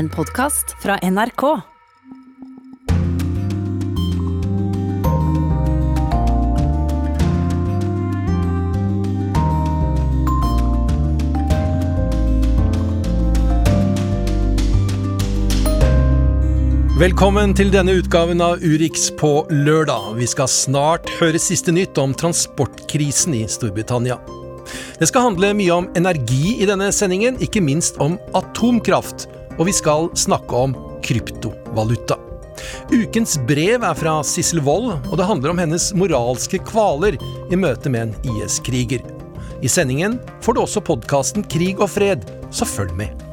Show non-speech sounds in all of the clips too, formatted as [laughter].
en podkast fra NRK. Velkommen til denne utgaven av Urix på lørdag. Vi skal snart høre siste nytt om transportkrisen i Storbritannia. Det skal handle mye om energi i denne sendingen, ikke minst om atomkraft. Og vi skal snakke om kryptovaluta. Ukens brev er fra Sissel Wold, og det handler om hennes moralske kvaler i møte med en IS-kriger. I sendingen får du også podkasten Krig og fred, så følg med.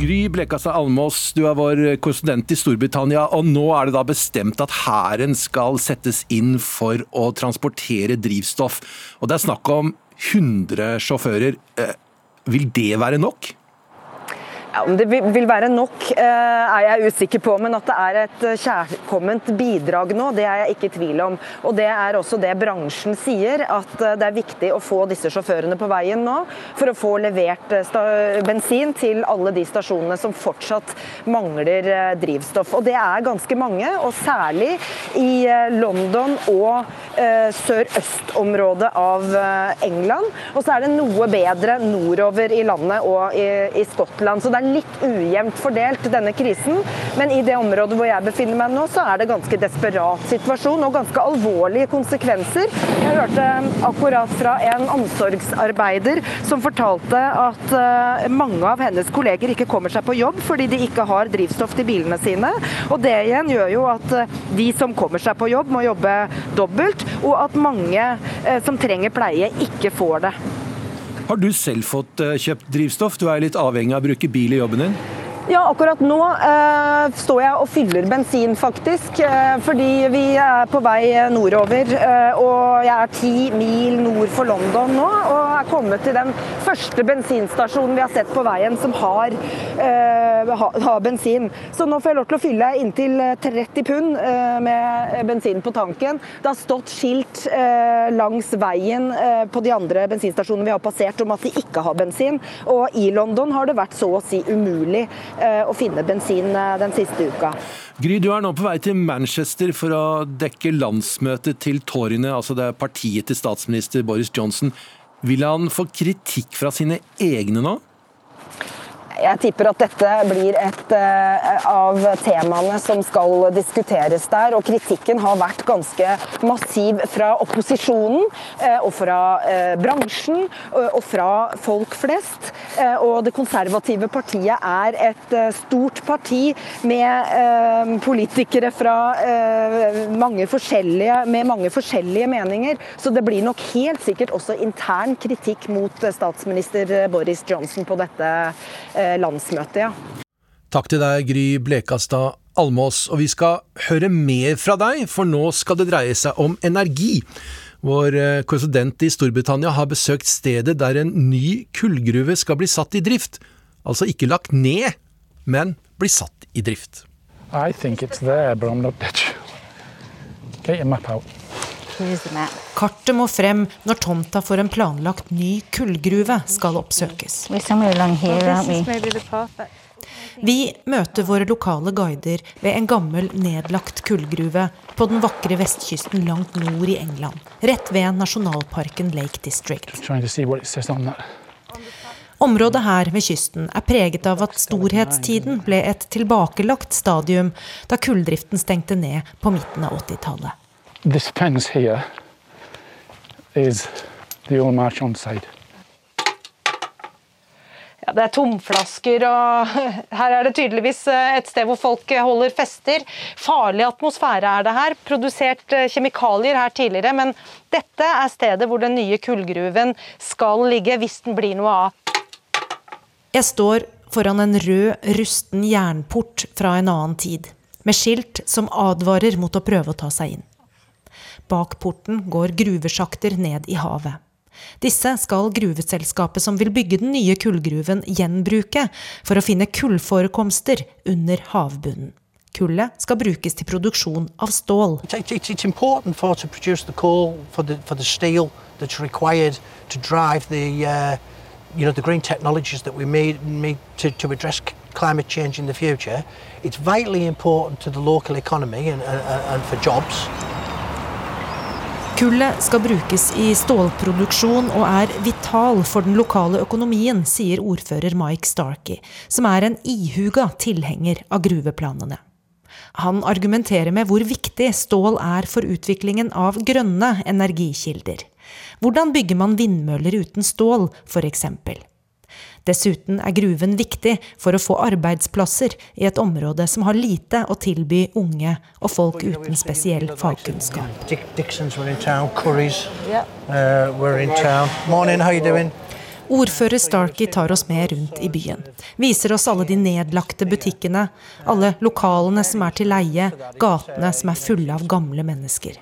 Gry Blekastad Almås, du er vår korrespondent i Storbritannia, og nå er det da bestemt at hæren skal settes inn for å transportere drivstoff. Og det er snakk om 100 sjåfører. Vil det være nok? Ja, om det vil være nok, eh, er jeg usikker på, men at det er et eh, kjærkomment bidrag nå, det er jeg ikke i tvil om. Og Det er også det bransjen sier, at eh, det er viktig å få disse sjåførene på veien nå, for å få levert bensin til alle de stasjonene som fortsatt mangler drivstoff. Og Det er ganske mange, og særlig i London og sørøstområdet av England. Og så er det noe bedre nordover i landet og i, i Skottland. Så det er litt ujevnt fordelt, denne krisen. Men i det området hvor jeg befinner meg nå, så er det ganske desperat situasjon og ganske alvorlige konsekvenser. Jeg hørte akkurat fra en omsorgsarbeider som fortalte at eh, mange av hennes kolleger ikke kommer seg på jobb fordi de ikke har drivstoff til bilene sine. Og det igjen gjør jo at eh, de som kommer seg på jobb, må jobbe dobbelt, og at mange eh, som trenger pleie, ikke får det. Har du selv fått eh, kjøpt drivstoff? Du er litt avhengig av å bruke bil i jobben din? Ja, akkurat nå eh, står jeg og fyller bensin, faktisk. Eh, fordi vi er på vei nordover. Eh, og jeg er ti mil nord for London nå. Og er kommet til den første bensinstasjonen vi har sett på veien som har, eh, ha, har bensin. Så nå får jeg lov til å fylle inntil 30 pund eh, med bensin på tanken. Det har stått skilt eh, langs veien på de andre bensinstasjonene vi har passert om at de ikke har bensin. Og i London har det vært så å si umulig å finne bensin eh, den siste uka. Gry, du er nå på vei til Manchester for å dekke landsmøtet til Toryene, altså det er partiet til statsminister Boris Johnson. Vil han få kritikk fra sine egne nå? Jeg tipper at dette blir et uh, av temaene som skal diskuteres der. Og kritikken har vært ganske massiv fra opposisjonen uh, og fra uh, bransjen og fra folk flest. og Det konservative partiet er et stort parti med politikere fra mange forskjellige, med mange forskjellige meninger. Så det blir nok helt sikkert også intern kritikk mot statsminister Boris Johnson på dette landsmøtet, ja. Takk til deg, Gry Blekastad Almås. Og vi skal høre mer fra deg, for nå skal det dreie seg om energi. Vår eh, korrespondent i Storbritannia har besøkt stedet der en ny kullgruve skal bli satt i drift. Altså ikke lagt ned, men bli satt i drift. I think it's there, but I'm not sure. Get your map out. Kartet må frem når tomta for en planlagt ny kullgruve skal oppsøkes. Vi møter våre lokale guider ved en gammel, nedlagt kullgruve på den vakre vestkysten langt nord i England, rett ved nasjonalparken Lake District. Området her ved kysten er preget av at storhetstiden ble et tilbakelagt stadium da kulldriften stengte ned på midten av 80-tallet this fence here is the old march on side. Ja, det er tomflasker, og [laughs] her er det tydeligvis eh, et sted hvor folk holder fester. Farlig atmosfære er det her. Produsert eh, kjemikalier her tidligere, men dette er stedet hvor den nye kullgruven skal ligge, hvis den blir noe av. Jeg står foran en rød, rusten jernport fra en annen tid, med skilt som advarer mot å prøve å ta seg inn. Bak porten går gruvesjakter ned i havet. Disse skal gruveselskapet som vil bygge den nye kullgruven, gjenbruke for å finne kullforekomster under havbunnen. Kullet skal brukes til produksjon av stål. You know, the green technologies that we need, need to, to address climate change in the future, it's vitally important to the local economy and, and, and for jobs. Kullet skal brukes i stålproduksjon og er vital for den lokale økonomien, sier ordfører Mike Starkey, som er en ihuga tilhenger av gruveplanene. Han argumenterer med hvor viktig stål er for utviklingen av grønne energikilder. Hvordan bygger man vindmøller uten stål, f.eks.? Dessuten er gruven viktig for å få arbeidsplasser i et område som har lite å tilby unge og folk uten spesiell fagkunnskap. Ordfører Starkey tar oss med rundt i byen. Viser oss alle de nedlagte butikkene, alle lokalene som er til leie, gatene som er fulle av gamle mennesker.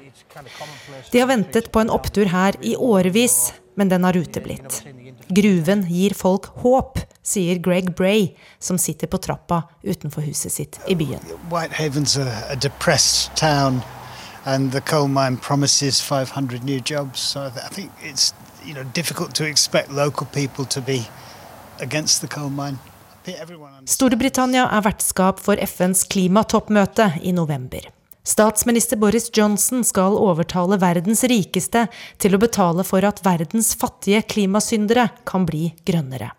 De har ventet på en opptur her i årevis, men den har uteblitt. Gruven gir folk håp, sier Greg Bray, som sitter på trappa utenfor huset sitt i byen. Whitehaven's a, a depressed town, and the coal mine promises 500 new jobs. So I think it's you know difficult to expect local people to be against the coal mine. Storbritannia er vertskap for FNs klimatoppmøte i november. Statsminister Boris Johnson skal overtale verdens rikeste til å betale for at verdens fattige klimasyndere kan bli grønnere.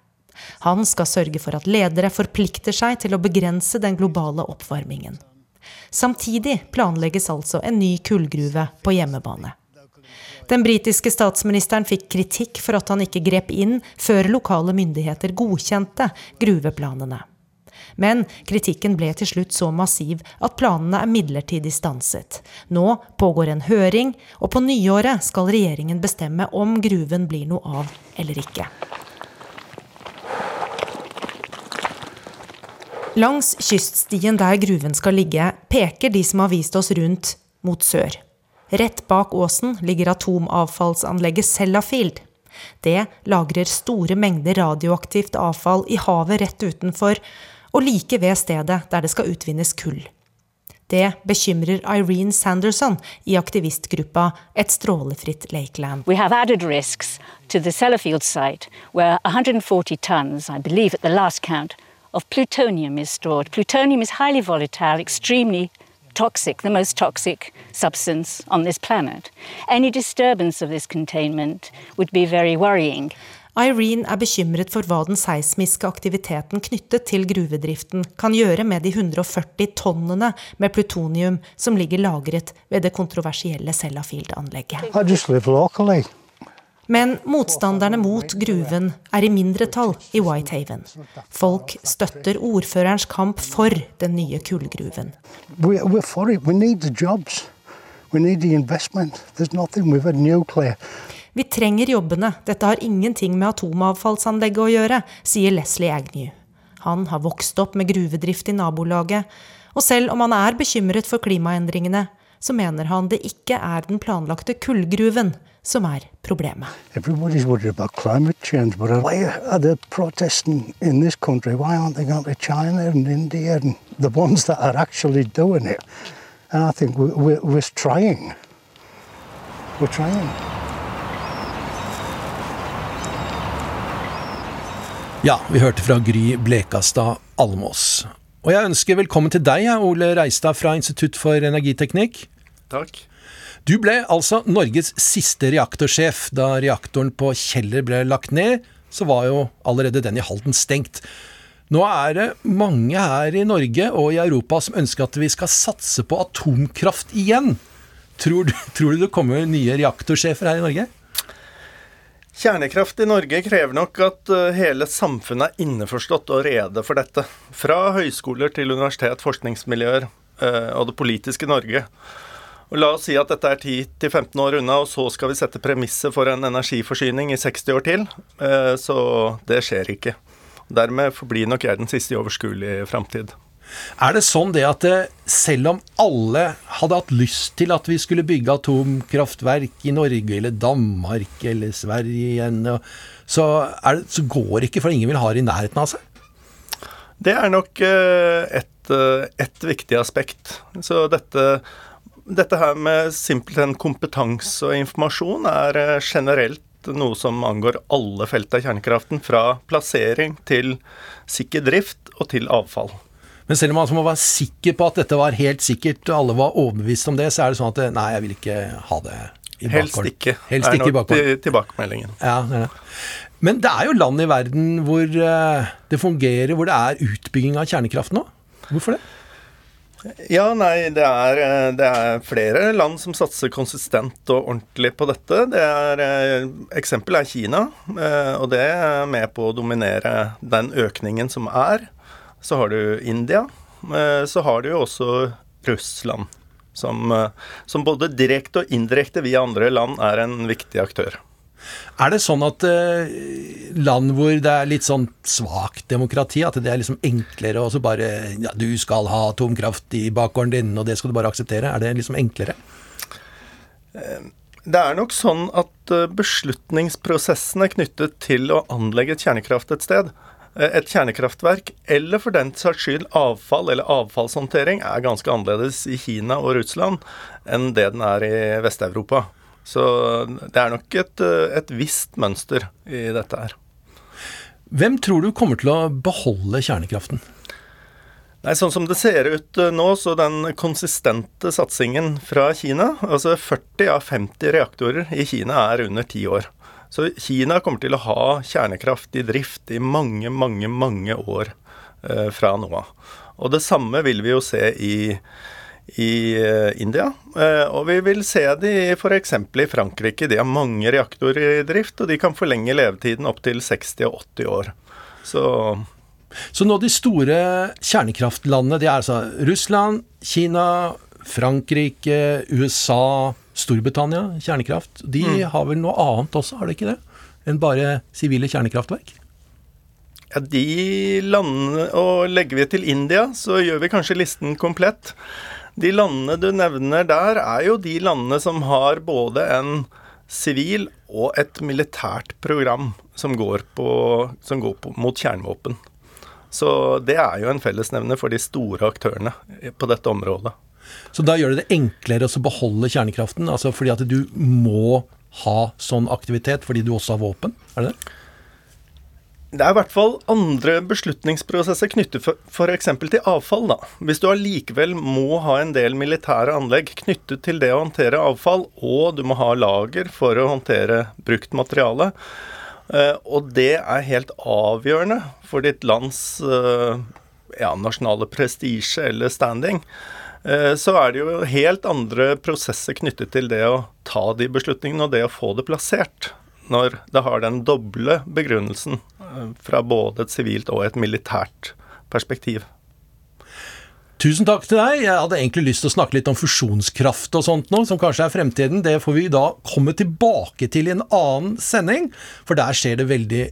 Han skal sørge for at ledere forplikter seg til å begrense den globale oppvarmingen. Samtidig planlegges altså en ny kullgruve på hjemmebane. Den britiske statsministeren fikk kritikk for at han ikke grep inn før lokale myndigheter godkjente gruveplanene. Men kritikken ble til slutt så massiv at planene er midlertidig stanset. Nå pågår en høring, og på nyåret skal regjeringen bestemme om gruven blir noe av eller ikke. Langs kyststien der gruven skal ligge, peker de som har vist oss rundt, mot sør. Rett bak åsen ligger atomavfallsanlegget Sellafield. Det lagrer store mengder radioaktivt avfall i havet rett utenfor, og like ved stedet der det skal utvinnes kull. Det bekymrer Irene Sanderson i aktivistgruppa Et strålefritt Lakeland. We have added risks the Sellafield site, where 140 tons, I believe at the last count, of plutonium is stored. Plutonium is highly volatile, extremely toxic, the most toxic substance on this planet. Any disturbance of this containment would be very worrying. Irene er bekymret for hva den seismiske aktiviteten knyttet til gruvedriften kan gjøre med de 140 tonnene med plutonium som ligger lagret ved det kontroversielle Sellafield-anlegget. Men motstanderne mot gruven er i mindretall i Whitehaven. Folk støtter ordførerens kamp for den nye kullgruven. We. Vi trenger jobbene, dette har ingenting med atomavfallsanlegget å gjøre, sier Leslie Agnew. Han har vokst opp med gruvedrift i nabolaget, og selv om han er bekymret for klimaendringene, så mener han det ikke er den planlagte kullgruven som er problemet. Change, and India and the ones that are actually doing it? And I think we're, we're trying. We're trying. Ja, vi hørte fra Gry Blekastad Almås. Og jeg ønsker velkommen til deg, Ole Reistad fra Institutt for energiteknikk. Takk. Du ble altså Norges siste reaktorsjef. Da reaktoren på Kjeller ble lagt ned, så var jo allerede den i Halden stengt. Nå er det mange her i Norge og i Europa som ønsker at vi skal satse på atomkraft igjen. Tror du, [laughs] tror du det kommer nye reaktorsjefer her i Norge? Kjernekraft i Norge krever nok at eh, hele samfunnet er innforstått og rede for dette. Fra høyskoler til universitet, forskningsmiljøer eh, og det politiske Norge. Og la oss si at dette er 10-15 år unna, og så skal vi sette premisset for en energiforsyning i 60 år til. Eh, så det skjer ikke. Dermed forblir nok jeg den siste i overskuelig framtid. Er det sånn det at eh, selv om alle hadde hatt lyst til at vi skulle bygge atomkraftverk i Norge eller Danmark eller Sverige igjen, så, det, så går det ikke, for ingen vil ha det i nærheten av seg? Det er nok eh, et, eh, et viktig aspekt. Så dette, dette her med simpelthen kompetanse og informasjon er generelt noe som angår alle felt av kjernekraften, fra plassering til sikker drift og til avfall. Men selv om man må være sikker på at dette var helt sikkert, og alle var overbevist om det, så er det sånn at nei, jeg vil ikke ha det i Helst ikke, Helst er ikke i nok til- tilbakemeldingen. Ja, det er det. Men det er jo land i verden hvor eh, det fungerer, hvor det er utbygging av kjernekraft nå. Hvorfor det? Ja, nei, det er, eh, det er flere land som satser konsistent og ordentlig på dette. Det er, eh, eksempel er Kina, eh, og det er med på å dominere den økningen som er. Så har du India. eh, Så har du jo også Russland, som, eh, som både direkte og indirekte via andre land er en viktig aktør. Er det sånn at eh, land hvor det er litt sånn svakt demokrati, at det er liksom enklere å bare ja, Du skal ha atomkraft i bakgården din, og det skal du bare akseptere. Er det liksom enklere? Det er nok sånn at eh, beslutningsprosessene knyttet til å anlegge et kjernekraft et sted, eh, et kjernekraftverk, eller for den saks skyld avfall eller avfallshåndtering, er ganske annerledes i Kina og Russland enn det den er i Vest-Europa. Så det er nok et, eh, et visst mønster i dette her. Hvem tror du kommer til å beholde kjernekraften? Nei, Sånn som det ser ut eh, nå, så den konsistente satsingen fra Kina Altså 40 av 50 reaktorer i Kina er under 10 år. Så Kina kommer til å ha kjernekraft i drift i mange, mange, mange år eh, fra nå av. Og det samme vil vi jo se i, i eh, India. Eh, og vi vil se det f.eks. i Frankrike. De har mange reaktorer i drift, og de kan forlenge levetiden opp til 60 og 80 år. Så Så nå de store kjernekraftlandene, det er altså Russland, Kina, Frankrike, USA, Storbritannia, kjernekraft. De har vel noe annet også, har de ikke det? Enn bare sivile kjernekraftverk? Ja, de landene Og legger vi til India, så gjør vi kanskje listen komplett. De landene du nevner der, er jo de landene som har både en sivil og et militært program som går, på, som går på, mot kjernevåpen. Så det er jo en fellesnevner for de store aktørene på dette området. Så da gjør det det enklere å beholde kjernekraften? Altså fordi at du må ha sånn aktivitet fordi du også har våpen? Er det det? Det er i hvert fall andre beslutningsprosesser knyttet f.eks. til avfall. da. Hvis du allikevel må ha en del militære anlegg knyttet til det å håndtere avfall, og du må ha lager for å håndtere brukt materiale, eh, og det er helt avgjørende for ditt lands eh, ja, nasjonale prestisje eller standing, så er det jo helt andre prosesser knyttet til det å ta de beslutningene og det å få det plassert når det har den doble begrunnelsen eh, fra både et sivilt og et militært perspektiv. Tusen takk til deg. Jeg hadde egentlig lyst til å snakke litt om fusjonskraft og sånt nå, som kanskje er fremtiden. Det får vi da komme tilbake til i en annen sending, for der skjer det veldig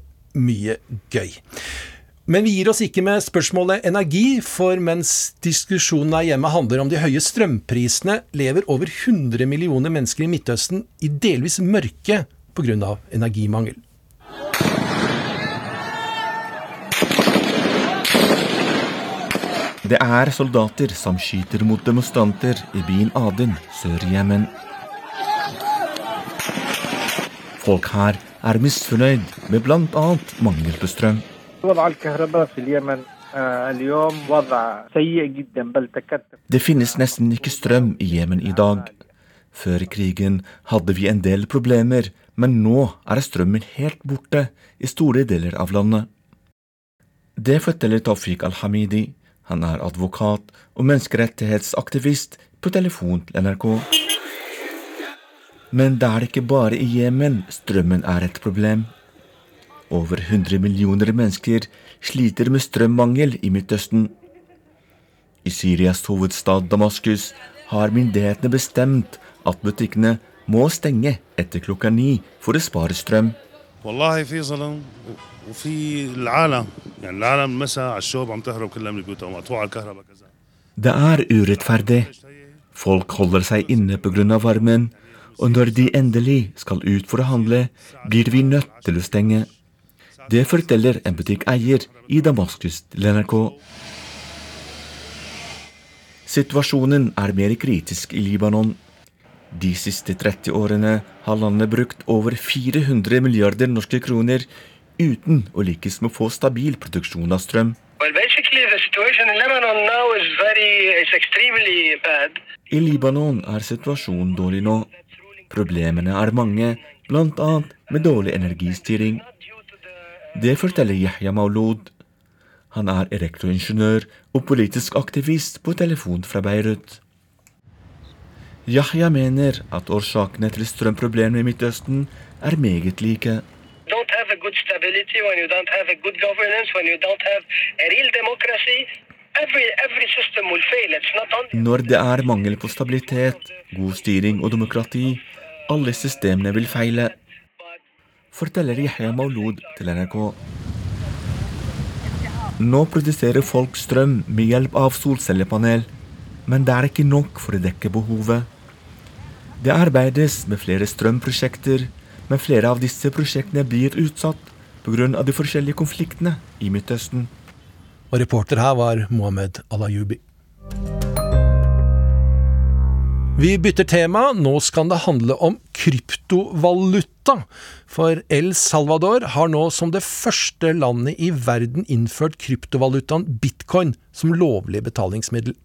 mye gøy. Men vi gir oss ikke med spørsmålet energi, for mens diskusjonen her hjemme handler om de høye strømprisene, lever over 100 millioner mennesker i Midtøsten i delvis mørke pga. energimangel. Det er soldater som skyter mot demonstranter i byen Aden sør i Jemen. Folk her er misfornøyd med bl.a. mangel på strøm. وضع الكهرباء في اليمن آه، اليوم وضع سيء جدا بل تكاد Det finnes nesten ikke strøm i Jemen i dag. Før krigen hadde vi en del problemer, men nå er strømmen helt borte i store deler av landet. Det forteller Tawfiq al-Hamidi. Han er advokat og menneskerettighetsaktivist på telefon til NRK. Men det er ikke bare i Jemen strømmen er et problem. Over 100 millioner mennesker sliter med strømmangel i Midtøsten. I Syrias hovedstad Damaskus har myndighetene bestemt at butikkene må stenge etter klokka ni for å spare strøm. Det er urettferdig. Folk holder seg inne pga. varmen, og når de endelig skal ut for å handle, blir vi nødt til å stenge. Det forteller en butikkeier i Damaskus til NRK. Situasjonen er mer kritisk i Libanon. De siste 30 årene har landet brukt over 400 milliarder norske kroner uten å lykkes med å få stabil produksjon av strøm. I Libanon er situasjonen dårlig nå. Problemene er mange, bl.a. med dårlig energistyring. Det forteller Yahya Maulud. Han er elektroingeniør og politisk aktivist på telefon fra Beirut. Yahya mener at årsakene til strømproblemene i Midtøsten er meget like. Når det er mangel på stabilitet, god styring og demokrati, alle systemene vil feile, forteller Yahya Maulud til NRK. Nå produserer folk strøm med hjelp av solcellepanel, men det er ikke nok for å dekke behovet. Det arbeides med flere strømprosjekter, men flere av disse prosjektene blir utsatt pga. de forskjellige konfliktene i Midtøsten. Og reporter her var Mohammed Alayubi. Vi bytter tema, nå skal det handle om kryptovaluta. For El Salvador har nå som det første landet i verden innført kryptovalutaen bitcoin som lovlig betalingsmiddel.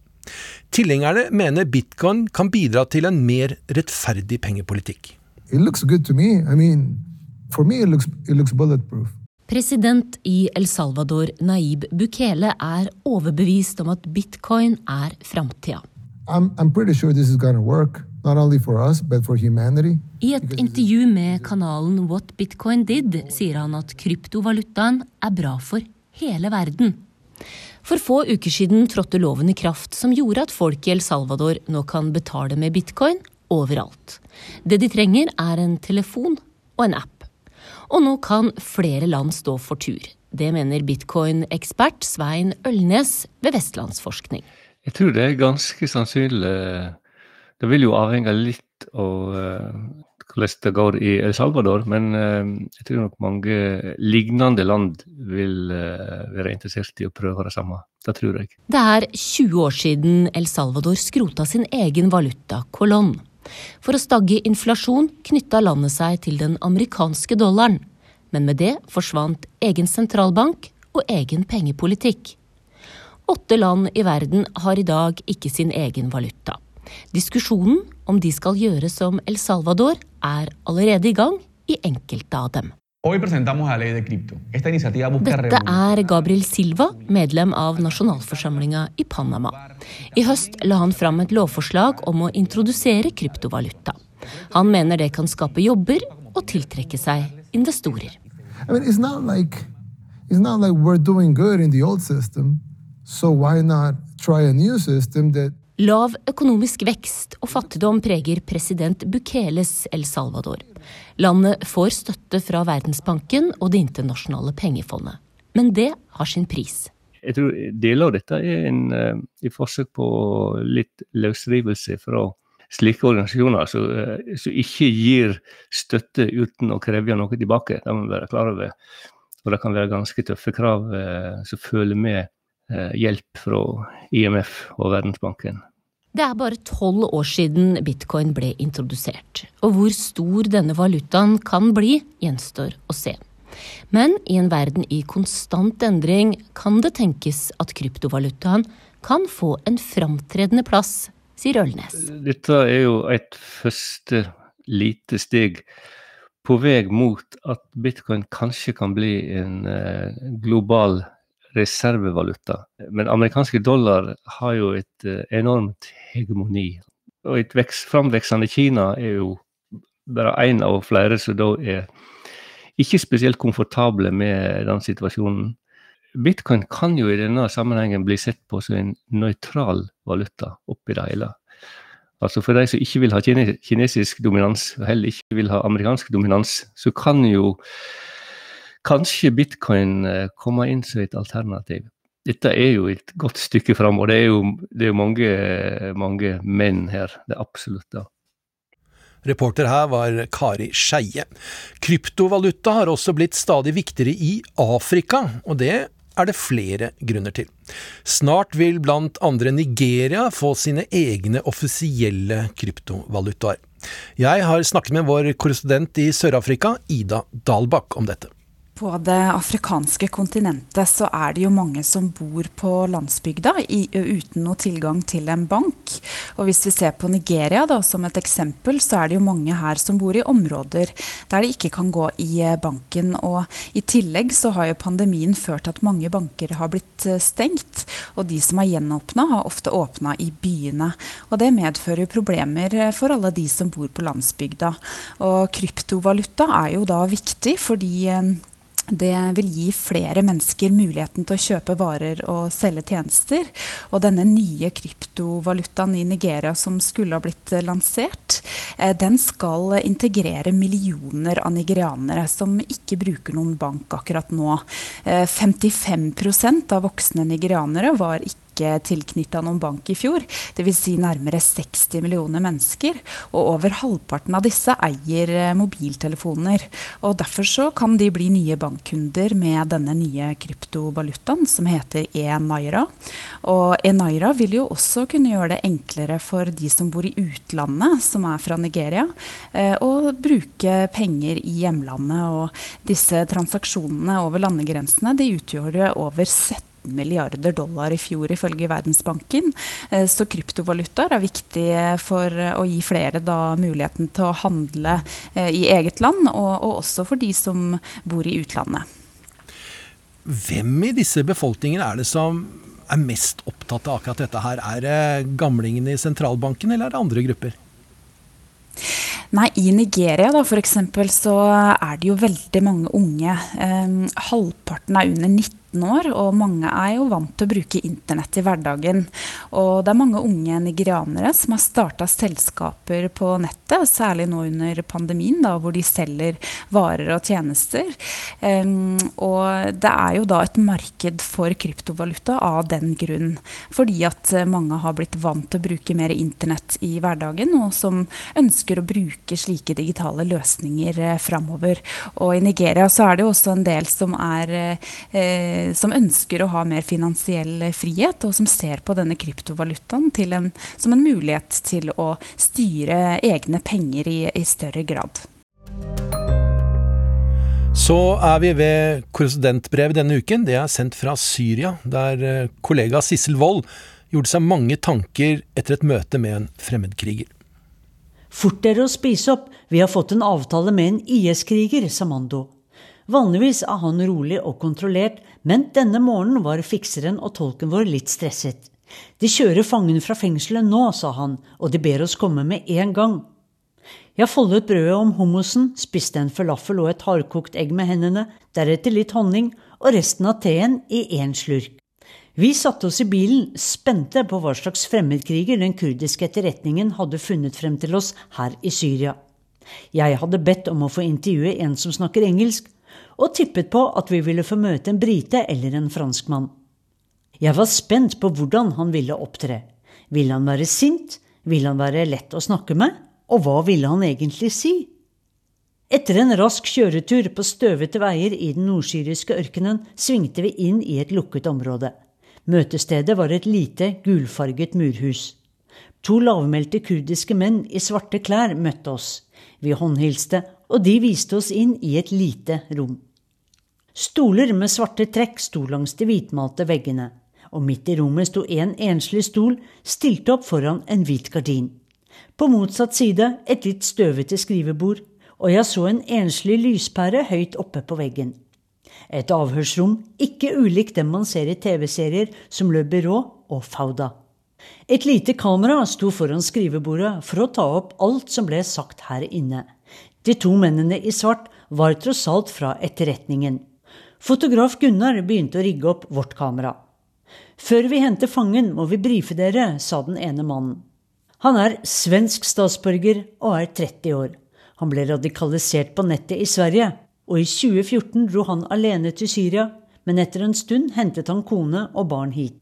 Tilhengerne mener bitcoin kan bidra til en mer rettferdig pengepolitikk. It looks good to me. I for me it looks, it. President i El Salvador, Naib Bukele, er overbevist om at bitcoin er framtida. I'm, I'm pretty sure this is gonna work, not only for us, but for humanity. I et intervju med kanalen What Bitcoin Did sier han at kryptovalutaen er bra for hele verden. For få uker siden trådte loven i kraft som gjorde at folk i El Salvador nå kan betale med bitcoin overalt. Det de trenger, er en telefon og en app. Og nå kan flere land stå for tur. Det mener bitcoin-ekspert Svein Ølnes ved Vestlandsforskning. Jeg tror det er ganske sannsynlig. Det vil jo avhenge litt av uh, hvordan det går i El Salvador, men uh, jeg tror nok mange lignende land vil uh, være interessert i å prøve det samme. Det tror jeg. Det er 20 år siden El Salvador skrota sin egen valuta, colon. For å stagge inflasjon knytta landet seg til den amerikanske dollaren. Men med det forsvant egen sentralbank og egen pengepolitikk. Åtte land i verden har i dag ikke sin egen valuta. Diskusjonen om de skal gjøre som El Salvador, er allerede i gang i enkelte av dem. Dette er Gabriel Silva, medlem av nasjonalforsamlinga i Panama. I høst la han fram et lovforslag om å introdusere kryptovaluta. Han mener det kan skape jobber og tiltrekke seg investorer. I mean, it's not like it's not like we're doing good in the old system, so why not try a new system that Lav økonomisk vekst og fattigdom preger president Bukeles El Salvador. Landet får støtte fra Verdensbanken og Det internasjonale pengefondet. Men det har sin pris. Jeg tror deler av dette er en, et forsøk på litt løsrivelse fra slike organisasjoner som, uh, ikke gir støtte uten å kreve noe tilbake. Det må vi være klar over. Og det kan være ganske tøffe krav uh, som følger med hjelp fra IMF og Verdensbanken. Det er bare tolv år siden bitcoin ble introdusert, og hvor stor denne valutaen kan bli, gjenstår å se. Men i en verden i konstant endring kan det tenkes at kryptovalutaen kan få en framtredende plass, sier Ølnes. Dette er jo et første lite steg på vei mot at bitcoin kanskje kan bli en global global reservevaluta. Men amerikanske dollar har jo et uh, enormt hegemoni. Og et veks, framveksende Kina er jo bare én av flere som da er ikke spesielt komfortable med den situasjonen. Bitcoin kan jo i denne sammenhengen bli sett på som en nøytral valuta oppi det hele. Altså For de som ikke vil ha kinesisk dominans, og heller ikke vil ha amerikansk dominans, så kan jo kanskje bitcoin kommer komme inn som et alternativ. Dette er jo et godt stykke fram, og det er jo, det er mange, mange menn her. Det er absolutt det. Reporter her var Kari Skeie. Kryptovaluta har også blitt stadig viktigere i Afrika, og det er det flere grunner til. Snart vil blant andre Nigeria få sine egne offisielle kryptovalutaer. Jeg har snakket med vår korrespondent i Sør-Afrika, Ida Dalbakk, om dette. På det afrikanske kontinentet så er det jo mange som bor på landsbygda i, uten noe tilgang til en bank. Og hvis vi ser på Nigeria da, som et eksempel, så er det jo mange her som bor i områder der de ikke kan gå i eh, banken. Og i tillegg så har jo pandemien ført til at mange banker har blitt eh, stengt. Og de som har gjenåpna, har ofte åpna i byene. Og det medfører problemer eh, for alle de som bor på landsbygda. Og kryptovaluta er jo da viktig fordi det vil gi flere mennesker muligheten til å kjøpe varer og selge tjenester. Og denne nye kryptovalutaen i Nigeria som skulle ha blitt lansert, eh, den skal integrere millioner av nigerianere som ikke bruker noen bank akkurat nå. 55 eh, av voksne nigerianere var ikke ikke tilknytta noen bank i fjor. Dvs. Si nærmere 60 millioner mennesker. Og over halvparten av disse eier eh, mobiltelefoner. Og derfor så kan de bli nye bankkunder med denne nye kryptovalutaen som heter e-naira. Og e-naira vil jo også kunne gjøre det enklere for de som bor i utlandet, som er fra Nigeria, eh, å bruke penger i hjemlandet. Og disse transaksjonene over landegrensene de utgjorde over 70 milliarder dollar i fjor, ifølge Verdensbanken. Eh, så kryptovalutaer er viktig for å gi flere da muligheten til å handle eh, i eget land, og, og også for de som bor i utlandet. Hvem i disse befolkningene er det som er mest opptatt av akkurat dette her? Er det gamlingene i sentralbanken, eller er det andre grupper? Nei, I Nigeria da, for eksempel, så er det jo veldig mange unge. Eh, halvparten er under 19 år, og mange er jo vant til å bruke internett i hverdagen. Og det er mange unge nigerianere som har starta selskaper på nettet, særlig nå under pandemien, da, hvor de selger varer og tjenester. Um, og det er jo da et marked for kryptovaluta av den grunn. Fordi at mange har blitt vant til å bruke mer internett i hverdagen, og som ønsker å bruke slike digitale løsninger eh, framover. Og i Nigeria så er det jo også en del som er eh, Eh, som ønsker å ha mer finansiell frihet, og som ser på denne kryptovalutaen en, som en mulighet til å styre egne penger i, i større grad. Så er vi ved korrespondentbrevet denne uken. Det er sendt fra Syria, der eh, kollega Sissel Wold gjorde seg mange tanker etter et møte med en fremmedkriger. Fort dere å spise opp, vi har fått en avtale med en IS-kriger, sa Mando. Vanligvis er han rolig og kontrollert, men denne morgenen var fikseren og tolken vår litt stresset. De kjører fangen fra fengselet nå, sa han, og de ber oss komme med en gang. Jeg foldet brødet om hummusen, spiste en falafel og et hardkokt egg med hendene, deretter litt honning og resten av teen i én slurk. Vi satte oss i bilen, spente på hva slags fremmedkriger den kurdiske etterretningen hadde funnet frem til oss her i Syria. Jeg hadde bedt om å få intervjue en som snakker engelsk, og tippet på at vi ville få møte en brite eller en franskmann. Jeg var spent på hvordan han ville opptre. Ville han være sint? Ville han være lett å snakke med? Og hva ville han egentlig si? Etter en rask kjøretur på støvete veier i den nordsyriske ørkenen svingte vi inn i et lukket område. Møtestedet var et lite, gulfarget murhus. To lavmælte kurdiske menn i svarte klær møtte oss. Vi håndhilste, og de viste oss inn i et lite rom. Stoler med svarte trekk sto langs de hvitmalte veggene, og midt i rommet sto en enslig stol stilt opp foran en hvit gardin. På motsatt side et litt støvete skrivebord, og jeg så en enslig lyspære høyt oppe på veggen. Et avhørsrom ikke ulikt dem man ser i TV-serier som Le Byrå og Fauda. Et lite kamera sto foran skrivebordet for å ta opp alt som ble sagt her inne. De to mennene i svart var tross alt fra etterretningen. Fotograf Gunnar begynte å rigge opp vårt kamera. Før vi henter fangen, må vi brife dere, sa den ene mannen. Han er svensk statsborger og er 30 år. Han ble radikalisert på nettet i Sverige, og i 2014 dro han alene til Syria, men etter en stund hentet han kone og barn hit.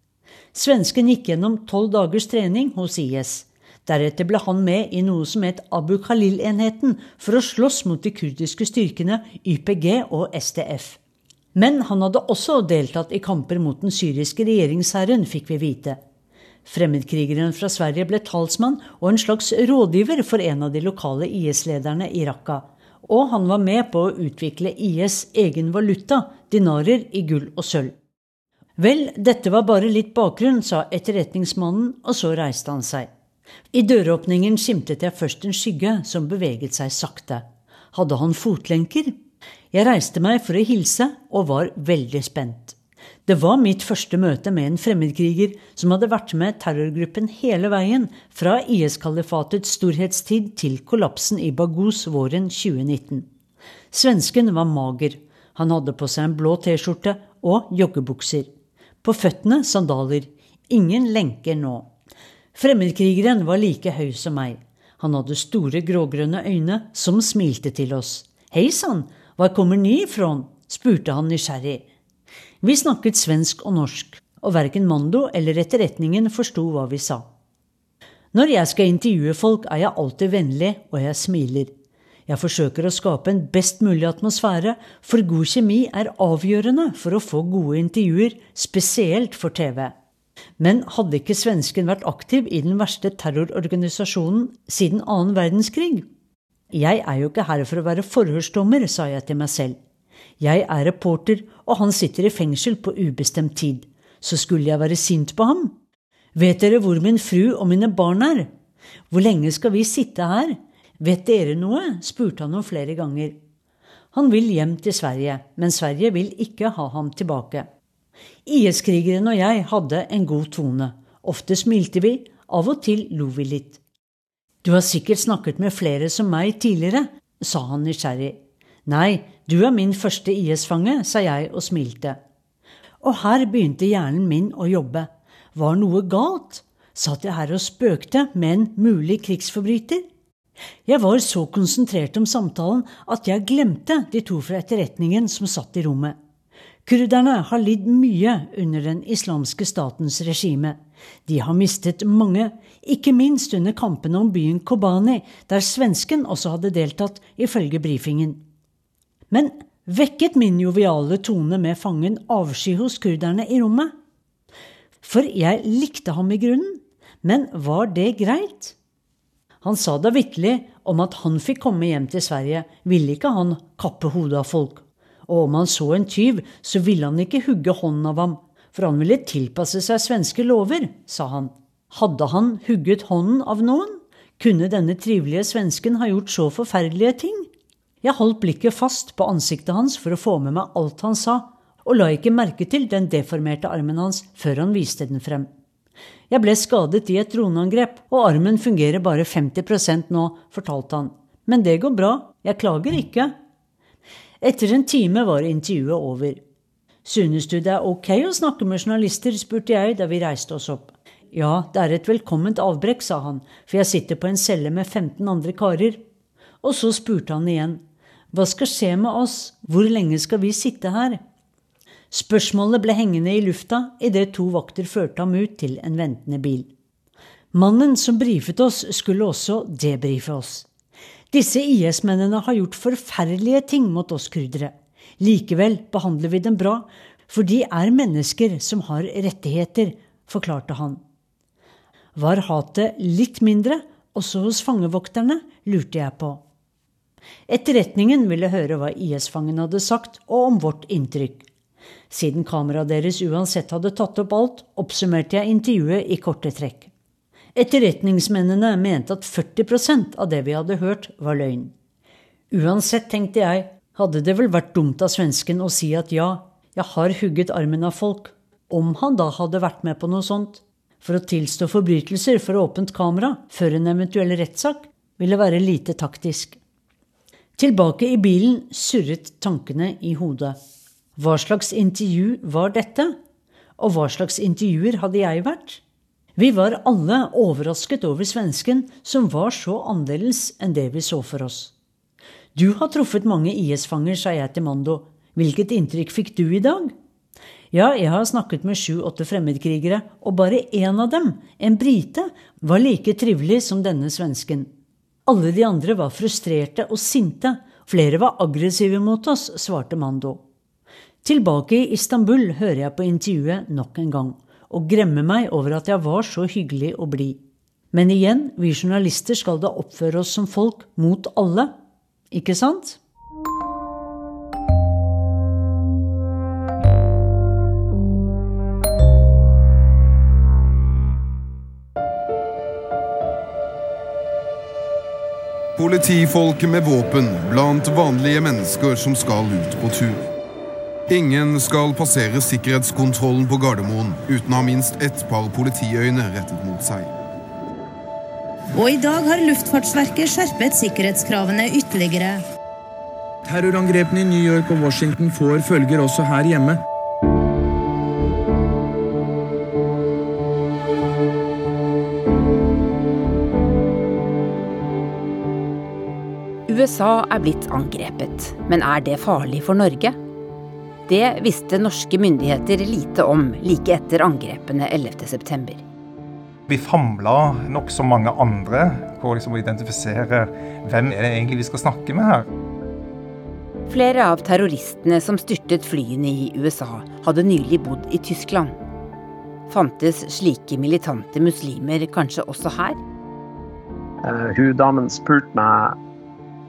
Svensken gikk gjennom tolv dagers trening hos IS. Deretter ble han med i noe som het Abu Khalil-enheten, for å slåss mot de kurdiske styrkene YPG og STF. Men han hadde også deltatt i kamper mot den syriske regjeringshæren, fikk vi vite. Fremmedkrigeren fra Sverige ble talsmann og en slags rådgiver for en av de lokale IS-lederne i Raqqa. Og han var med på å utvikle IS egen valuta, dinarer i gull og sølv. Vel, dette var bare litt bakgrunn, sa etterretningsmannen, og så reiste han seg. I døråpningen skimtet jeg først en skygge som beveget seg sakte. Hadde han fotlenker? Jeg reiste meg for å hilse og var veldig spent. Det var mitt første møte med en fremmedkriger som hadde vært med terrorgruppen hele veien, fra IS-kalifatets storhetstid til kollapsen i Baghuz våren 2019. Svensken var mager. Han hadde på seg en blå T-skjorte og joggebukser. På føttene sandaler. Ingen lenker nå. Fremmedkrigeren var like høy som meg. Han hadde store grågrønne øyne som smilte til oss. Hei sann, hvor kommer ni ifrån? spurte han nysgjerrig. Vi snakket svensk og norsk, og verken Mando eller etterretningen forsto hva vi sa. Når jeg skal intervjue folk, er jeg alltid vennlig, og jeg smiler. Jeg forsøker å skape en best mulig atmosfære, for god kjemi er avgjørende for å få gode intervjuer, spesielt for TV. Men hadde ikke svensken vært aktiv i den verste terrororganisasjonen siden annen verdenskrig? Jeg er jo ikke her for å være forhørsdommer, sa jeg til meg selv. Jeg er reporter, og han sitter i fengsel på ubestemt tid. Så skulle jeg være sint på ham? Vet dere hvor min fru og mine barn er? Hvor lenge skal vi sitte her? Vet dere noe? spurte han om flere ganger. Han vil hjem til Sverige, men Sverige vil ikke ha ham tilbake. IS-krigeren og jeg hadde en god tone. Ofte smilte vi, av og til lo vi litt. Du har sikkert snakket med flere som meg tidligere, sa han nysgjerrig. Nei, du er min første IS-fange, sa jeg og smilte. Og her begynte hjernen min å jobbe. Var noe galt? Satt jeg her og spøkte med en mulig krigsforbryter? Jeg var så konsentrert om samtalen at jeg glemte de to fra etterretningen som satt i rommet. Kurderne har lidd mye under den islamske statens regime. De har mistet mange, ikke minst under kampene om byen Kobani, der svensken også hadde deltatt, ifølge brifingen. Men vekket min joviale tone med fangen avsky hos kurderne i rommet? For jeg likte ham i grunnen, men var det greit? Han sa da vitterlig om at han fikk komme hjem til Sverige, ville ikke han kappe hodet av folk og om han så en tyv, så ville han ikke hugge hånden av ham, for han ville tilpasse seg svenske lover, sa han. Hadde han hugget hånden av noen? Kunne denne trivelige svensken ha gjort så forferdelige ting? Jeg holdt blikket fast på ansiktet hans for å få med meg alt han sa, og la ikke merke til den deformerte armen hans før han viste den frem. Jeg ble skadet i et droneangrep, og armen fungerer bare 50% nå, fortalte han. Men det går bra, jeg klager ikke, etter en time var intervjuet over. Synes du det er ok å snakke med journalister, spurte jeg da vi reiste oss opp. Ja, det er et velkomment avbrekk, sa han, for jeg sitter på en celle med 15 andre karer. Og så spurte han igjen. Hva skal skje med oss, hvor lenge skal vi sitte her? Spørsmålet ble hengende i lufta idet to vakter førte ham ut til en ventende bil. Mannen som brifet oss, skulle også debrife oss. Disse IS-mennene har gjort forferdelige ting mot oss kurdere. Likevel behandler vi dem bra, for de er mennesker som har rettigheter, forklarte han. Var hatet litt mindre også hos fangevokterne, lurte jeg på. Etterretningen ville høre hva IS-fangen hadde sagt, og om vårt inntrykk. Siden kameraet deres uansett hadde tatt opp alt, oppsummerte jeg intervjuet i korte trekk. Etterretningsmennene mente at 40% av det vi hadde hørt, var løgn. Uansett, tenkte jeg, hadde det vel vært dumt av svensken å si at ja, jeg har hugget armen av folk, om han da hadde vært med på noe sånt. For å tilstå forbrytelser for åpent kamera før en eventuell rettssak ville være lite taktisk. Tilbake i bilen surret tankene i hodet. Hva slags intervju var dette? Og hva slags intervjuer hadde jeg vært? Vi var alle overrasket over svensken, som var så annerledes enn det vi så for oss. Du har truffet mange IS-fanger, sa jeg til Mando. Hvilket inntrykk fikk du i dag? Ja, jeg har snakket med sju-åtte fremmedkrigere, og bare én av dem, en brite, var like trivelig som denne svensken. Alle de andre var frustrerte og sinte, flere var aggressive mot oss, svarte Mando. Tilbake i Istanbul hører jeg på intervjuet nok en gang og gremme meg over at jeg var så hyggelig og blid. Men igjen, vi journalister skal da oppføre oss som folk mot alle. Ikke sant? Politifolk med våpen blant vanlige mennesker som skal ut på tur. Ingen skal passere sikkerhetskontrollen på Gardermoen uten å ha minst ett par politiøyne rettet mot seg. Og i dag har Luftfartsverket skjerpet sikkerhetskravene ytterligere. Terrorangrepene i New York og Washington får følger også her hjemme. USA er blitt angrepet, men er det farlig for Norge? Det visste norske myndigheter lite om like etter angrepene 11.9. Vi famla nokså mange andre på liksom å identifisere hvem er det egentlig vi skal snakke med her. Flere av terroristene som styrtet flyene i USA, hadde nylig bodd i Tyskland. Fantes slike militante muslimer kanskje også her? Uh, hun damen spurte meg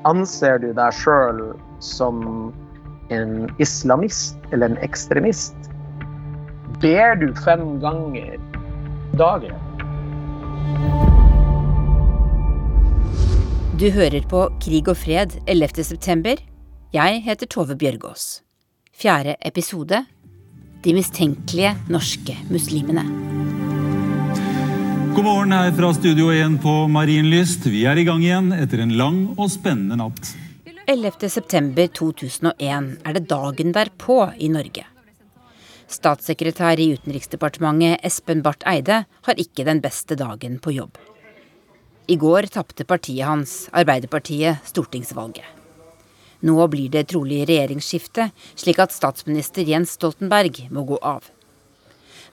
Anser du deg sjøl som en islamist eller en ekstremist? Ber du fem ganger dagen? Du hører på Krig og fred 11. september. Jeg heter Tove Bjørgaas. Fjerde episode De mistenkelige norske muslimene. God morgen her fra Studio 1 på Marienlyst. Vi er i gang igjen etter en lang og spennende natt. 11.9.2001 er det dagen derpå i Norge. Statssekretær i Utenriksdepartementet Espen Barth Eide har ikke den beste dagen på jobb. I går tapte partiet hans, Arbeiderpartiet, stortingsvalget. Nå blir det trolig regjeringsskifte, slik at statsminister Jens Stoltenberg må gå av.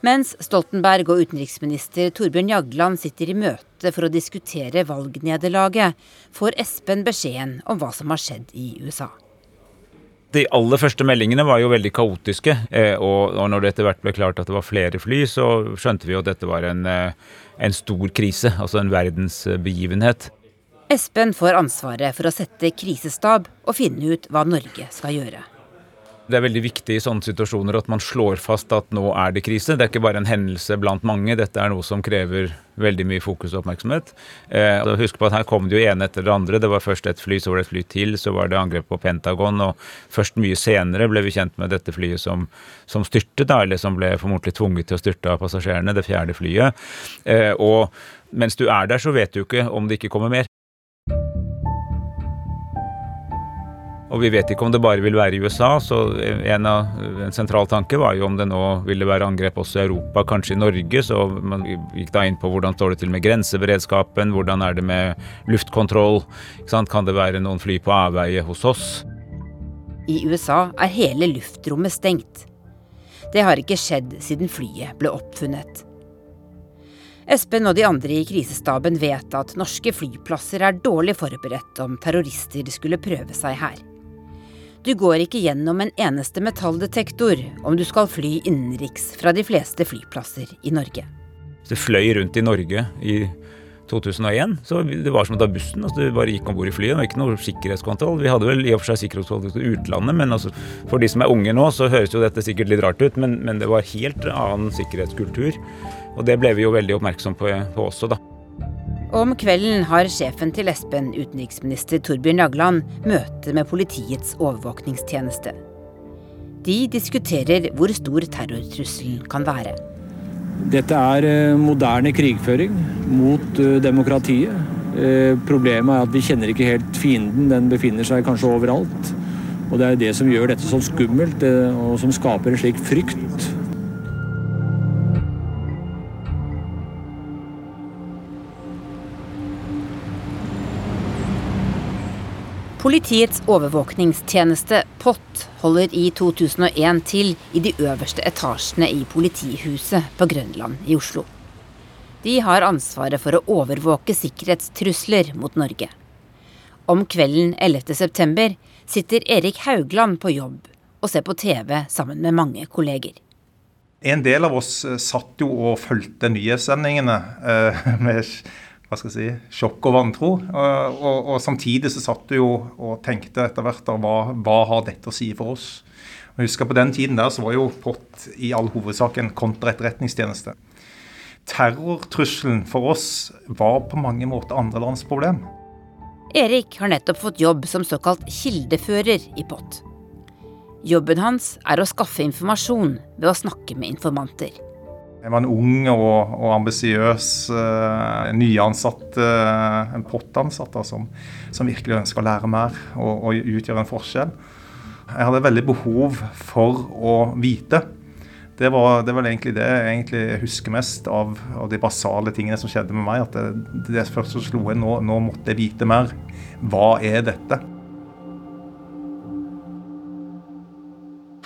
Mens Stoltenberg og utenriksminister Torbjørn Jagland sitter i møte for å diskutere valgnederlaget, får Espen beskjeden om hva som har skjedd i USA. De aller første meldingene var jo veldig kaotiske. Eh, og når det etter hvert ble klart at det var flere fly, så skjønte vi jo at dette var en, eh, en stor krise. Altså en verdensbegivenhet. Espen får ansvaret for å sette krisestab og finne ut hva Norge skal gjøre. Det er veldig viktig i sånne situasjoner at man slår fast at nå er det krise. Det er ikke bare en hendelse blant mange, dette er noe som krever veldig mye fokus og oppmerksomhet. Eh, husk på at Her kom det jo ene etter det andre. Det var først et fly, så var det et fly til, så var det angrep på Pentagon. Og først mye senere ble vi kjent med dette flyet som, som styrtet, da, eller som ble formodentlig tvunget til å styrte av passasjerene, det fjerde flyet. Eh, og mens du er der, så vet du ikke om det ikke kommer mer. Og vi vet ikke om det bare vil være i USA, så en, av, en sentral tanke var jo om det nå ville være angrep også i Europa, kanskje i Norge. Så man gikk da inn på hvordan står det til med grenseberedskapen, hvordan er det med luftkontroll. Kan det være noen fly på avveie hos oss? I USA er hele luftrommet stengt. Det har ikke skjedd siden flyet ble oppfunnet. Espen og de andre i krisestaben vet at norske flyplasser er dårlig forberedt om terrorister skulle prøve seg her. Du går ikke gjennom en eneste metalldetektor om du skal fly innenriks fra de fleste flyplasser i Norge. Det fløy rundt i Norge i 2001, så det var som å ta bussen. altså Du bare gikk om bord i flyet. Det var ikke noe sikkerhetskontroll. Vi hadde vel i og for seg sikkerhetskontroll til utlandet, men altså, for de som er unge nå, så høres jo dette sikkert litt rart ut, men, men det var helt annen sikkerhetskultur. Og det ble vi jo veldig oppmerksom på, på også, da. Om kvelden har sjefen til Espen, utenriksminister Torbjørn Jagland, møte med Politiets overvåkningstjeneste. De diskuterer hvor stor terrortrusselen kan være. Dette er eh, moderne krigføring mot eh, demokratiet. Eh, problemet er at vi kjenner ikke helt fienden. Den befinner seg kanskje overalt. Og det er det som gjør dette så skummelt, og som skaper en slik frykt Politiets overvåkningstjeneste, POT, holder i 2001 til i de øverste etasjene i politihuset på Grønland i Oslo. De har ansvaret for å overvåke sikkerhetstrusler mot Norge. Om kvelden 11.9 sitter Erik Haugland på jobb og ser på TV sammen med mange kolleger. En del av oss satt jo og fulgte nyhetssendingene eh, med hva skal jeg si, sjokk og vantro. Og, og, og, samtidig så satt du jo og tenkte etter hvert hva, hva har dette å si for oss? Og jeg husker På den tiden der så var jo POT i all hovedsak en kontraetterretningstjeneste. Terrortrusselen for oss var på mange måter andre lands problem. Erik har nettopp fått jobb som såkalt kildefører i POT. Jobben hans er å skaffe informasjon ved å snakke med informanter. Jeg var en ung og, og ambisiøs uh, nyansatt uh, en pottansatt, da, som, som, virkelig ønska å lære mer og, og, utgjøre en forskjell. Jeg hadde veldig behov for å vite. Det var, det var egentlig det jeg egentlig husker mest av, av, de basale tingene som skjedde med meg. At det, det først som slo jeg nå, nå måtte jeg vite mer. Hva er dette?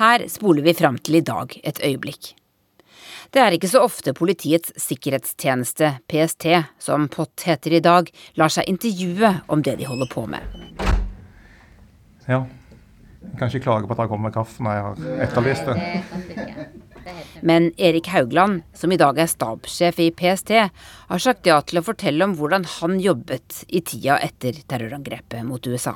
Her spoler vi fram til i dag et øyeblikk. Det er ikke så ofte Politiets sikkerhetstjeneste, PST, som POT heter i dag, lar seg intervjue om det de holder på med. Ja. Jeg kan ikke klage på at det kommer med kaffe når jeg har etterlyst det. Men Erik Haugland, som i dag er stabssjef i PST, har sagt ja til å fortelle om hvordan han jobbet i tida etter terrorangrepet mot USA.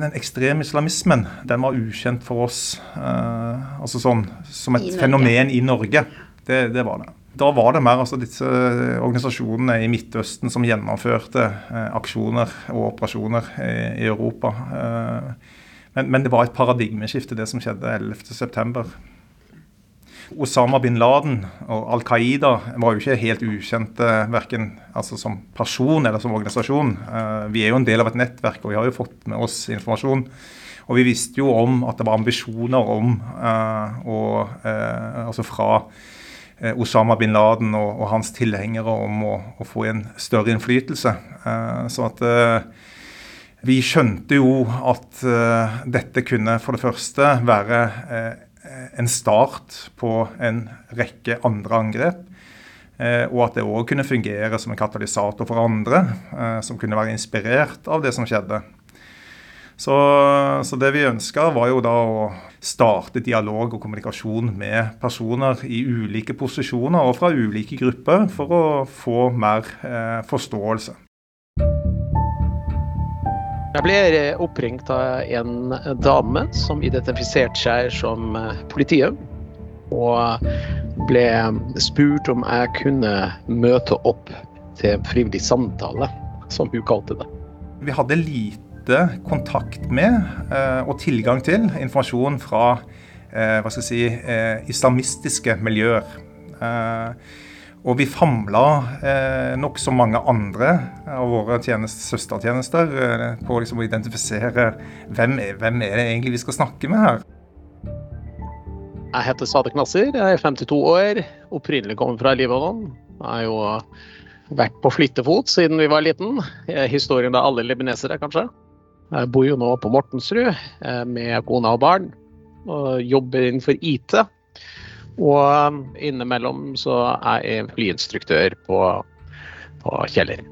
Den ekstreme islamismen den var ukjent for oss eh, altså sånn, som et I fenomen i Norge. Det, det, var det. Da var det mer altså, disse organisasjonene i Midtøsten som gjennomførte eh, aksjoner og operasjoner i, i Europa. Eh, men, men, det var et paradigmeskifte, det som skjedde 11.9. Osama bin Laden og Al Qaida var jo ikke helt ukjente verken altså som person eller som organisasjon. Uh, vi er jo en del av et nettverk, og vi har jo fått med oss informasjon. Og vi visste jo om at det var ambisjoner om uh, å uh, Altså fra Osama bin Laden og, og hans tilhengere om å, å, få en større innflytelse. så at vi skjønte jo at dette kunne for det første være en start på en rekke andre angrep. Eh, og at det òg kunne fungere som en katalysator for andre, eh, som kunne være inspirert av det som skjedde. Så, så det vi ønska, var jo da å starte dialog og kommunikasjon med personer i ulike posisjoner og fra ulike grupper, for å få mer eh, forståelse. Jeg ble oppringt av en dame som identifiserte seg som eh, politiet. Og ble spurt om jeg kunne møte opp til en frivillig samtale, som hun kalte det. Vi hadde lite kontakt med eh, og tilgang til informasjon fra eh, si, islamistiske miljøer. Og vi famla eh, nokså mange andre av våre tjenest, søstertjenester eh, på liksom å identifisere hvem er, hvem er det egentlig vi skal snakke med her. Jeg heter Sadek Nasser, jeg er 52 år, opprinnelig kommer fra Libanon. Jeg har jo vært på flyttefot siden vi var liten. Historien til alle libanesere, kanskje. Jeg bor jo nå på Mortensrud eh, med kone og barn, og jobber innenfor IT. Og um, innimellom så er jeg flyinstruktør på, på Kjeller.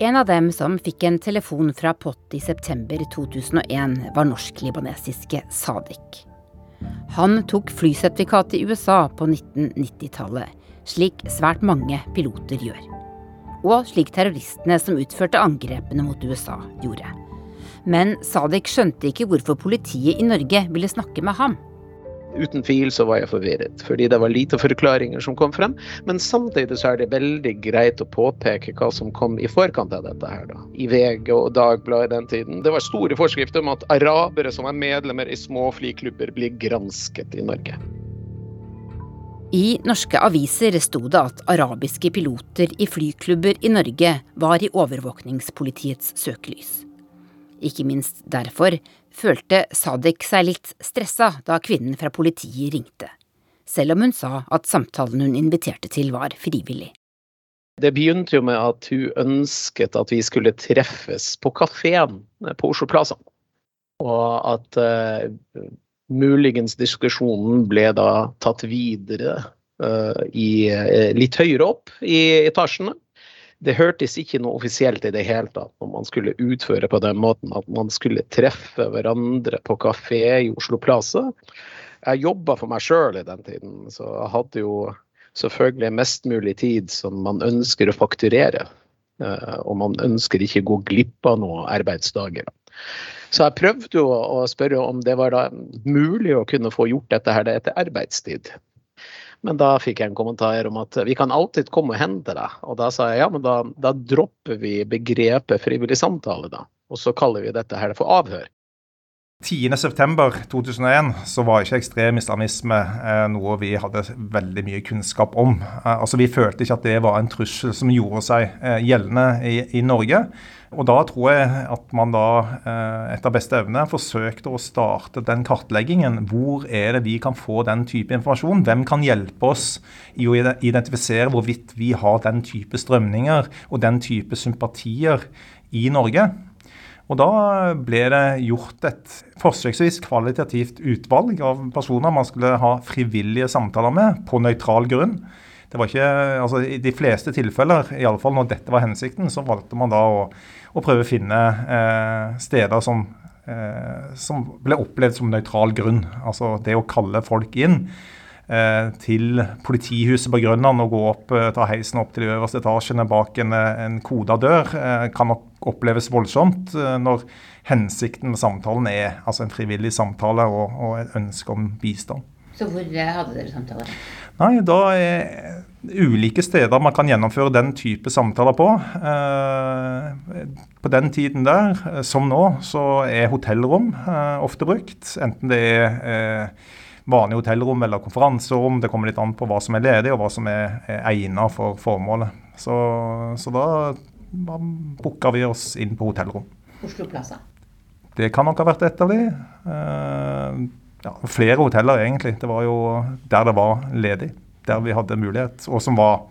En av dem som fikk en telefon fra POT i september 2001, var norsk-libanesiske Sadik. Han tok flysertifikat i USA på 1990-tallet, slik svært mange piloter gjør. Og slik terroristene som utførte angrepene mot USA, gjorde. Men Sadik skjønte ikke hvorfor politiet i Norge ville snakke med ham. Uten tvil så var jeg forvirret, fordi det var lite forklaringer som kom frem. Men samtidig så er det veldig greit å påpeke hva som kom i forkant av dette her, da. I VG og Dagbladet den tiden. Det var store forskrifter om at arabere som er medlemmer i små flyklubber, blir gransket i Norge. I norske aviser sto det at arabiske piloter i flyklubber i Norge var i overvåkningspolitiets søkelys. Ikke minst derfor følte Sadek seg litt stressa da kvinnen fra politiet ringte, selv om hun sa at samtalen hun inviterte til var frivillig. Det begynte jo med at hun ønsket at vi skulle treffes på kafeen på Oslo Plaza. Og at uh, muligens diskusjonen ble da tatt videre uh, i, uh, litt høyere opp i etasjene det hørtes ikke noe offisielt i det hele tatt når man skulle utføre på den måten at man skulle treffe hverandre på kafé i Oslo Plaza. Jeg jobba for meg sjøl i den tiden, så jeg hadde jo selvfølgelig mest mulig tid som man ønsker å fakturere. Eh, og man ønsker ikke gå glipp av noen arbeidsdager. Så jeg prøvde jo å spørre om det var mulig å kunne få gjort dette her etter arbeidstid. Men da fikk jeg en kommentar om at vi kan alltid komme og hente deg. Og da sa jeg ja, men da, da dropper vi begrepet frivillig samtale, da. Og så kaller vi dette her for avhør. 10.9.2001 så var ikke ekstrem islamisme eh, noe vi hadde veldig mye kunnskap om. Eh, altså Vi følte ikke at det var en trussel som gjorde seg eh, gjeldende i, i, Norge. Og da tror jeg at man da eh, etter beste evne forsøkte å starte den kartleggingen. Hvor er det vi kan få den type informasjon? Hvem kan hjelpe oss i å identifisere hvorvidt vi har den type strømninger og den type sympatier i Norge? Og Da ble det gjort et forsøksvis kvalitativt utvalg av personer man skulle ha frivillige samtaler med på nøytral grunn. Det var ikke, altså I de fleste tilfeller, i alle fall når dette var hensikten, så valgte man da å, å prøve å finne eh, steder som, eh, som ble opplevd som nøytral grunn. Altså det å kalle folk inn til politihuset på Grønland og gå opp, eh, ta heisen opp til de øverste etasjene bak en, eh, en koda dør, kan nok oppleves voldsomt når hensikten med samtalen er altså en frivillig samtale og, og et ønske om bistand. Så hvor hadde dere samtaler? Nei, Da er ulike steder man kan gjennomføre den type samtaler på. På den tiden der, som nå, så er hotellrom ofte brukt. Enten det er vanlige hotellrom eller konferanserom. Det kommer litt an på hva som er ledig og hva som er, er egnet for formålet. Så, så da, da booka vi oss inn på hotellrom. Oslo Plaza? Det kan nok ha vært et av de. Uh, ja, flere hoteller, egentlig. Det var jo der det var ledig. Der vi hadde mulighet, og som var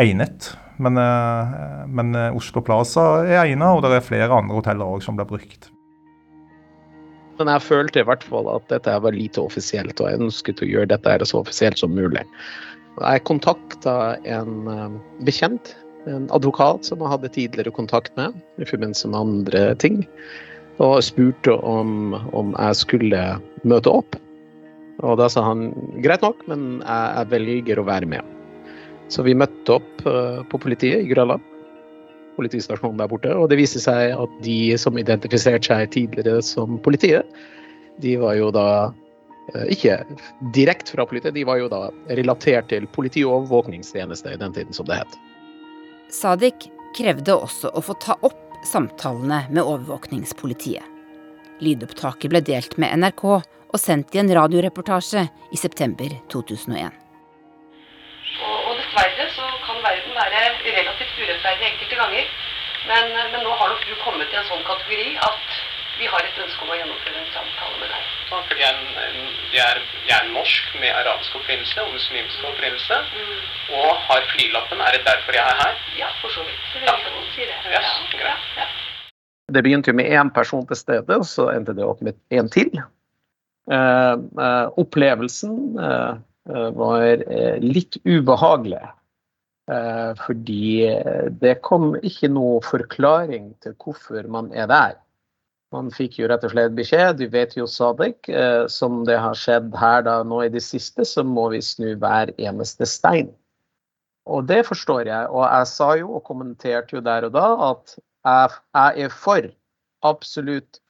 egnet. Men, uh, men Oslo Plaza er egnet, og det er flere andre hoteller også som blir brukt. Men jeg følte i hvert fall at dette var lite offisielt, og jeg ønsket å gjøre dette så offisielt som mulig. Jeg kontakta en eh, bekjent, en advokat som jeg hadde tidligere kontakt med i forbindelse med andre ting, og spurte om, om jeg skulle møte opp. Og da sa han greit nok, men jeg, jeg velger å være med. Så vi møtte opp uh, på politiet i Grønland politistasjonen der borte. Og det viste seg at de som identifiserte seg tidligere som politiet, de var jo da eh, ikke direkte fra politiet, de var jo da relatert til politi- og overvåkningstjeneste i den tiden, som det het. Sadik krevde også å få ta opp samtalene med overvåkningspolitiet. Lydopptaket ble delt med NRK og sendt i en radioreportasje i september 2001. ganger. Men, men, nå har nok du kommet i en sånn kategori at vi har et ønske om å gjennomføre en samtale med deg. Ja, fordi jeg er, jeg, er, jeg er, norsk med arabisk opprinnelse og muslimsk opprinnelse. Mm. Og har flylappen. Er det derfor jeg er her? Ja, for så vidt. Det vil jeg si det. Yes, ja, ja. Det begynte jo med én person til stede, og så endte det opp med en til. Uh, uh, opplevelsen eh, var litt ubehagelig. Eh, fordi det kom ikke noe forklaring til hvorfor man er der. Man fikk jo rett og slett beskjed, du vet jo Sadek, eh, som det har skjedd her da nå i det siste, så må vi snu hver eneste stein. Og det forstår jeg. Og jeg sa jo og kommenterte jo der og da at jeg, jeg er for absolutt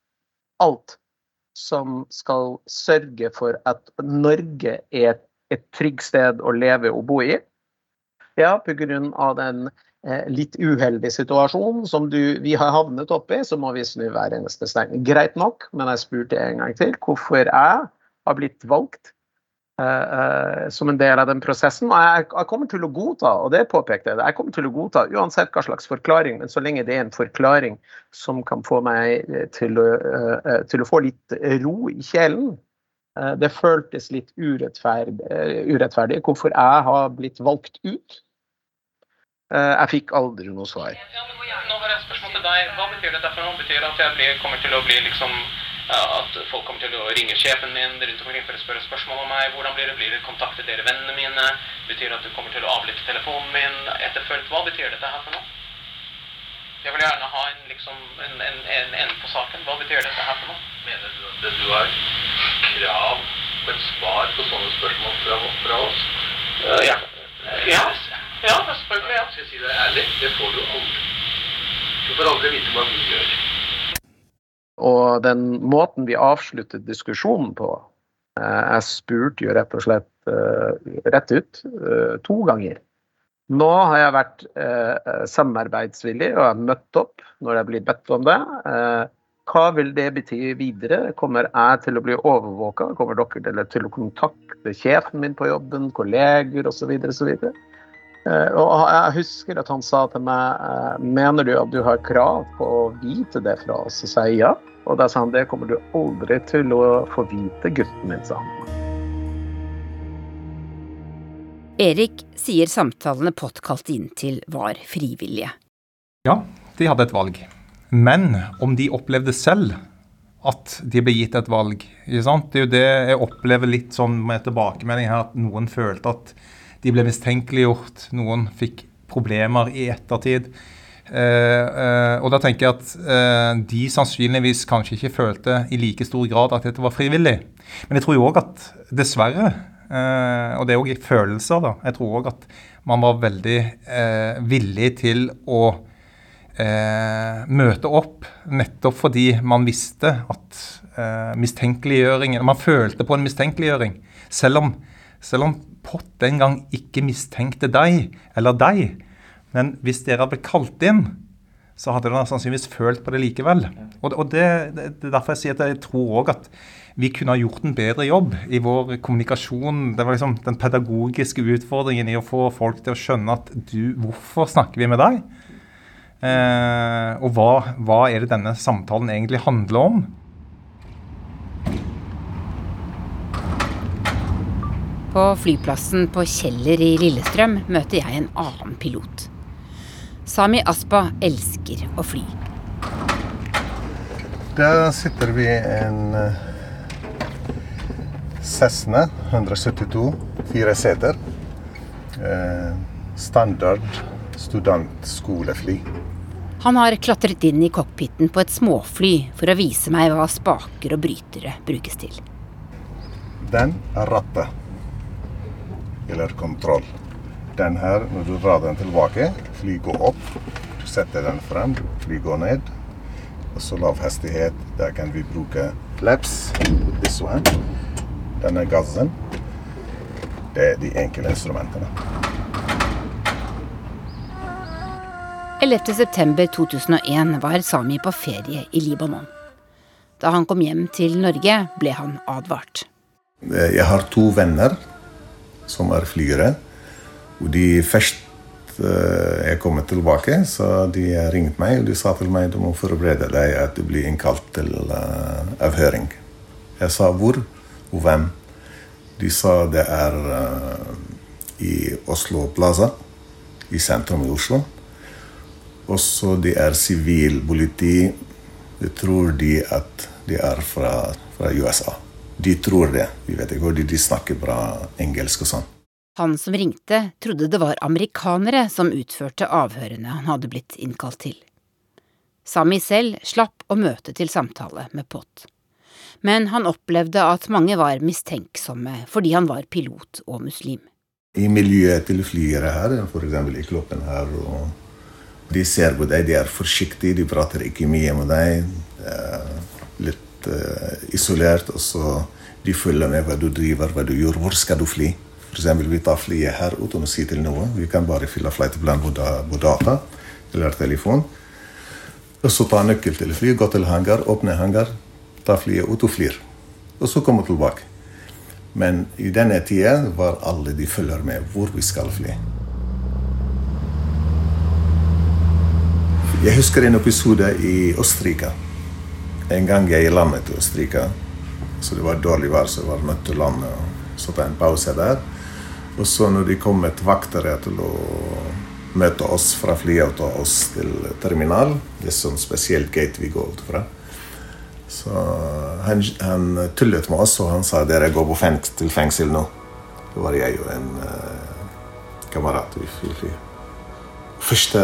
alt som skal sørge for at Norge er et, et trygt sted å leve og bo i. Ja, pga. den eh, litt uheldige situasjonen som du, vi har havnet oppi, så må vi snu hver eneste stein. Greit nok, men jeg spurte en gang til hvorfor jeg har blitt valgt eh, eh, som en del av den prosessen. Og jeg, jeg, kommer til å godta, og det påpekte jeg, jeg kommer til å godta uansett hva slags forklaring, men så lenge det er en forklaring som kan få meg til å, uh, til å få litt ro i kjelen. Uh, det føltes litt urettferdig, uh, urettferdig hvorfor jeg har blitt valgt ut. Eh, jeg fikk aldri noe svar. Nå har jeg et spørsmål til deg. Hva betyr dette for noe? Betyr det at jeg blir, kommer til å bli liksom at folk kommer til å ringe sjefen min rundt omkring for å spørre spørsmål om meg. Hvordan blir det? Blir det kontakte dere vennene mine? Betyr det at du kommer til å avlytte telefonen min etterfølgt? Hva betyr dette her for noe? Jeg vil gjerne ha en, liksom, en, en, en ende på saken. Hva betyr dette her for noe? Mener du at du har krav på et svar på sånne spørsmål fra, fra oss? Uh, ja. ja. Ja, selvfølgelig. Ja. Skal jeg si det ærlig, det får du aldri. Du får aldri vite hva vi gjør. Og den måten vi avsluttet diskusjonen på eh, Jeg spurte jo rett og slett eh, rett ut eh, to ganger. Nå har jeg vært samarbeidsvillig og har møtt opp når jeg blir bedt om det. Hva vil det bety videre? Kommer jeg til å bli overvåka? Kommer dere til å kontakte sjefen min på jobben, kolleger osv. osv.? Og jeg husker at han sa til meg mener du at du har krav på å vite det fra oss? Så jeg ja. Og da sa han det kommer du aldri til å få vite, gutten min, sa han. Erik sier samtalene Pott kalte inn til var frivillige. Ja, de hadde et valg. Men om de opplevde selv at de ble gitt et valg Det er jo det jeg opplever litt sånn med tilbakemelding her, at noen følte at de ble mistenkeliggjort. Noen fikk problemer i ettertid. Uh, uh, og da tenker jeg at uh, de sannsynligvis kanskje ikke følte i like stor grad at dette var frivillig. Men jeg tror jo òg at dessverre, og det er òg følelser, da, jeg tror òg at man var veldig villig til å møte opp nettopp fordi man visste at mistenkeliggjøringen Man følte på en mistenkeliggjøring. Selv om, selv om Pott den gang ikke mistenkte deg eller deg men hvis dere hadde blitt kalt inn, så hadde dere sannsynligvis følt på det likevel. Og, og det, det, er derfor jeg sier at jeg tror òg at vi kunne ha gjort en bedre jobb i vår kommunikasjon. Det var liksom den pedagogiske utfordringen i å få folk til å skjønne at du, hvorfor snakker vi med deg? Eh, og hva, hva er det denne samtalen egentlig handler om? På flyplassen på Kjeller i Lillestrøm møter jeg en annen pilot. Sami Aspa elsker å fly. Der sitter vi i en eh, Cessna 172, fire seter. Eh, standard studentskolefly. Han har klatret inn i cockpiten på et småfly for å vise meg hva spaker og brytere brukes til. Den er rattet. Eller kontroll den her, når du drar den tilbake, fly går opp. Du setter den frem, fly går ned. Og så lav hastighet. Der kan vi bruke flaps. This one. Denne gassen. Det er de enkle instrumentene. 11.9.2001 var Sami på ferie i Libanon. Da han kom hjem til Norge, ble han advart. Jeg har to venner som er flygere. Og de først jeg kom tilbake, så de ringte meg og de sa til meg du må forberede deg at du blir innkalt til uh, avhøring. Jeg sa hvor og hvem. De sa det er uh, i Oslo Plaza, i sentrum i Oslo. Og så de er sivilpoliti. De tror de at de er fra, fra USA. De tror det. Vi vet ikke, hvor de snakker bra engelsk og sånn. Han som ringte, trodde det var amerikanere som utførte avhørene han hadde blitt innkalt til. Sami selv slapp å møte til samtale med Pott. Men han opplevde at mange var mistenksomme fordi han var pilot og muslim. I miljøet til flyere her, f.eks. i kloppen her, og de ser på deg, de er forsiktige, de prater ikke mye med deg. Litt uh, isolert, og så de følger med hva du driver, hva du gjør, hvor skal du fly? F.eks. vi tar flyet her uten å si til noen. Vi kan bare fylle flightplan på, på data eller telefon. Og så ta nøkkel til flyet, gå til hangar, åpne hangar, ta flyet ut og flyr. Og så komme tilbake. Men i denne tida var alle de følger med hvor vi skal fly. Jeg husker en episode i Østerrike. En gang jeg landet i Østerrike. Så det var dårlig vær, så jeg var nødt til å lande. Så ta en pause der. Og så når de kom med vaktere til å møte oss fra flyet og ta oss til terminal Det er sånn spesielt gate vi går ut fra. Så han, han, tullet med oss, og han sa dere går fengs til fengsel nå. Da var jeg og en uh, kamerat i flyet. Første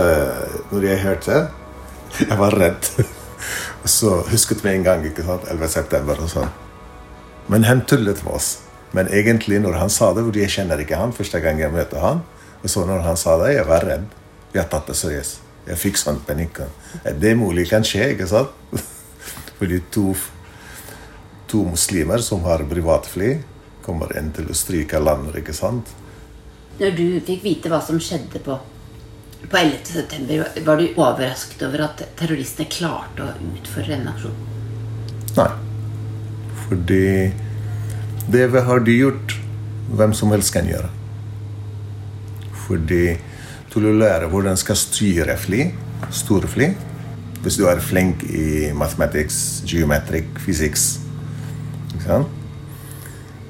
når jeg hørte [laughs] Jeg var redd. Og så husket vi en gang, ikke sant, 11. september og sånn. Men han tullet med oss. Men egentlig, når han sa det, fordi jeg kjenner ikke han første gang jeg møter han, og så når han sa det, jeg var redd. Jeg har tatt det seriøst. Jeg fikk sånn panikk. Det mulig kan skje, ikke sant? [laughs] Fordi to, to muslimer som har privatfly, kommer inn til å stryke lander, ikke sant? Når du fikk vite hva som skjedde på, på 11.9, var du overrasket over at terroristene klarte å utføre en aksjon? Nei. Fordi det har de gjort, hvem som helst kan gjøre. Fordi til å lære hvordan skal styre fly, store fly Hvis du er flink i mathematics, geometric, fysikk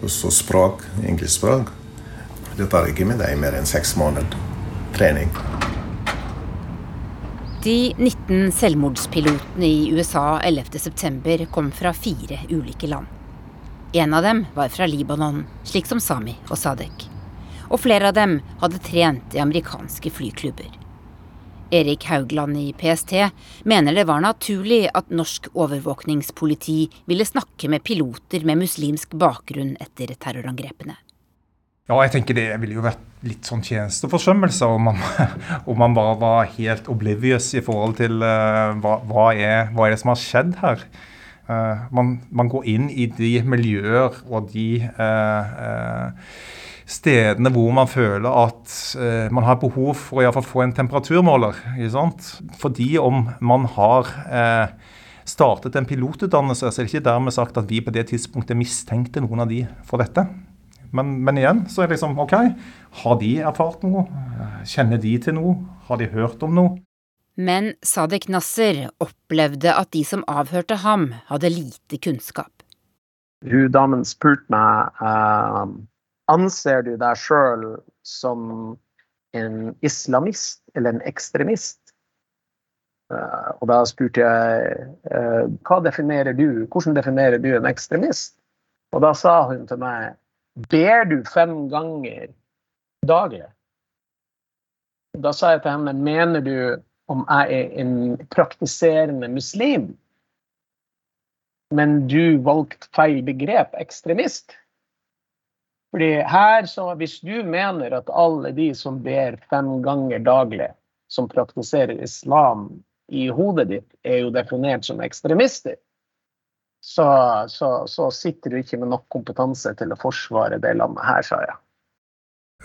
Og så språk, engelsk språk Det tar ikke med deg mer enn seks måneder trening. De 19 selvmordspilotene i USA 11.9 kom fra fire ulike land. En av dem var fra Libanon, slik som Sami og Sadek. Og flere av dem hadde trent i amerikanske flyklubber. Erik Haugland i PST mener det var naturlig at norsk overvåkningspoliti ville snakke med piloter med muslimsk bakgrunn etter terrorangrepene. Ja, jeg tenker det ville jo vært litt sånn tjenesteforsømmelse om man, [laughs] om man bare var helt oblivious i forhold til uh, hva, hva, er, hva er det som har skjedd her. Uh, man, man, går inn i de miljøer og de uh, stedene hvor man føler at man har behov for å få en temperaturmåler. Fordi om man har startet en pilotutdannelse, så er det ikke dermed sagt at vi på det tidspunktet mistenkte noen av de for dette. Men, men, igjen så er det liksom OK. Har de erfart noe? Kjenner de til noe? Har de hørt om noe? Men Sadek Nasser opplevde at de som avhørte ham, hadde lite kunnskap. Hun damen spurte meg uh, anser du deg sjøl som en islamist eller en ekstremist. Uh, og da spurte jeg uh, hva definerer du, hvordan definerer du en ekstremist? Og da sa hun til meg ber du fem ganger daglig? Da sa jeg til henne mener du om jeg er en praktiserende muslim. Men du valgte feil begrep, ekstremist. Fordi her, så Hvis du mener at alle de som ber fem ganger daglig, som praktiserer islam i hodet ditt, er jo definert som ekstremister, så, så, så sitter du ikke med nok kompetanse til å forsvare det landet her, sa jeg.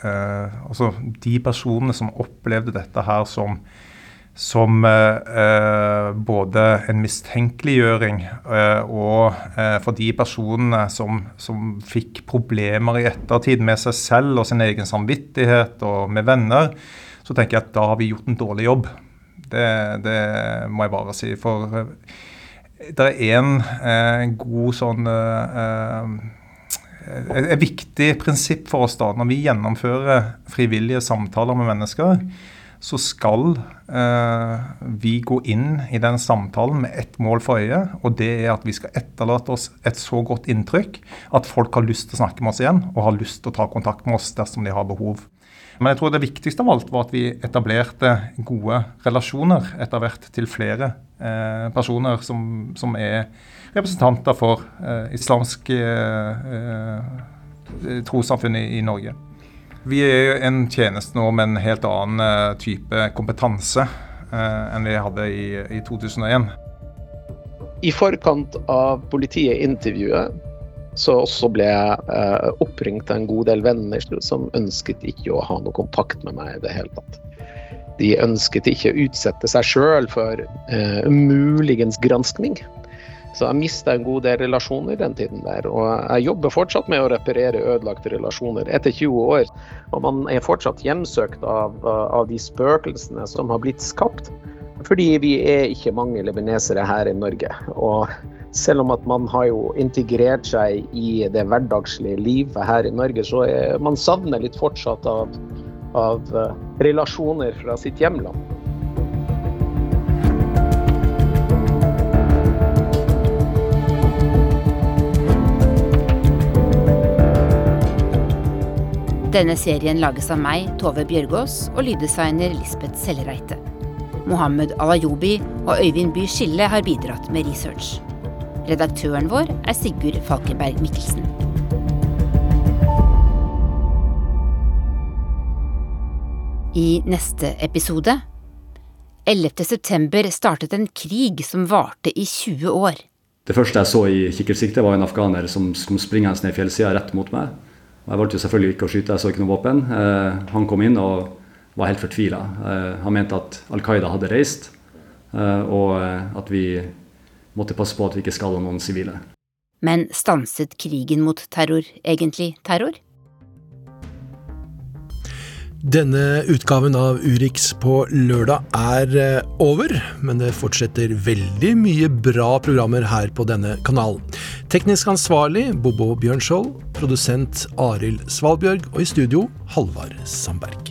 Eh, altså, de personene som opplevde dette her som som eh, både en mistenkeliggjøring eh, og eh, for de personene som, som, fikk problemer i ettertid med seg selv og sin egen samvittighet og med venner, så tenker jeg at da har vi gjort en dårlig jobb. Det, det må jeg bare si. For eh, det er en eh, god sånn eh, et viktig prinsipp for oss da, når vi gjennomfører frivillige samtaler med mennesker så skal eh, vi gå inn i den samtalen med ett mål for øye, og det er at vi skal etterlate oss et så godt inntrykk at folk har lyst til å snakke med oss igjen, og har lyst til å ta kontakt med oss dersom de har behov. Men jeg tror det viktigste av alt var at vi etablerte gode relasjoner etter hvert til flere eh, personer som, som, er representanter for eh, islamsk eh, eh, trossamfunn i, i Norge. Vi er jo en tjeneste nå med en helt annen eh, type kompetanse eh, enn vi hadde i, i 2001. I forkant av politiet-intervjuet så også ble jeg eh, oppringt av en god del venner som ønsket ikke å ha noe kontakt med meg i det hele tatt. De ønsket ikke å utsette seg sjøl for eh, muligens granskning. Så jeg mista en god del relasjoner den tiden der. Og jeg jobber fortsatt med å reparere ødelagte relasjoner etter 20 år. Og man er fortsatt hjemsøkt av, av de spøkelsene som har blitt skapt. Fordi vi er ikke mange libanesere her i Norge. Og selv om at man har jo integrert seg i det hverdagslige livet her i Norge, så er, man savner litt fortsatt av, av eh, relasjoner fra sitt hjemland. Denne serien lages av meg, Tove Bjørgaas, og lyddesigner Lisbeth Sellereite. Mohammed Alayobi og Øyvind By Skille har bidratt med research. Redaktøren vår er Sigurd Falkenberg Mikkelsen. I neste episode 11. september startet en krig som varte i 20 år. Det første jeg så i kikkertsikte, var en afghaner som kom springende ned fjellsida rett mot meg. Jeg valgte jo selvfølgelig ikke å skyte, jeg så ikke noe våpen. Eh, han kom inn og var helt fortvila. Eh, han mente at Al Qaida hadde reist, eh, og at vi måtte passe på at vi ikke skada noen sivile. Men stanset krigen mot terror egentlig terror? Denne utgaven av Urix på lørdag er eh, over, men det fortsetter veldig mye bra programmer her på denne kanalen. Teknisk ansvarlig Bobo Bjørnskjold, produsent Arild Svalbjørg og i studio Halvard Sandberg.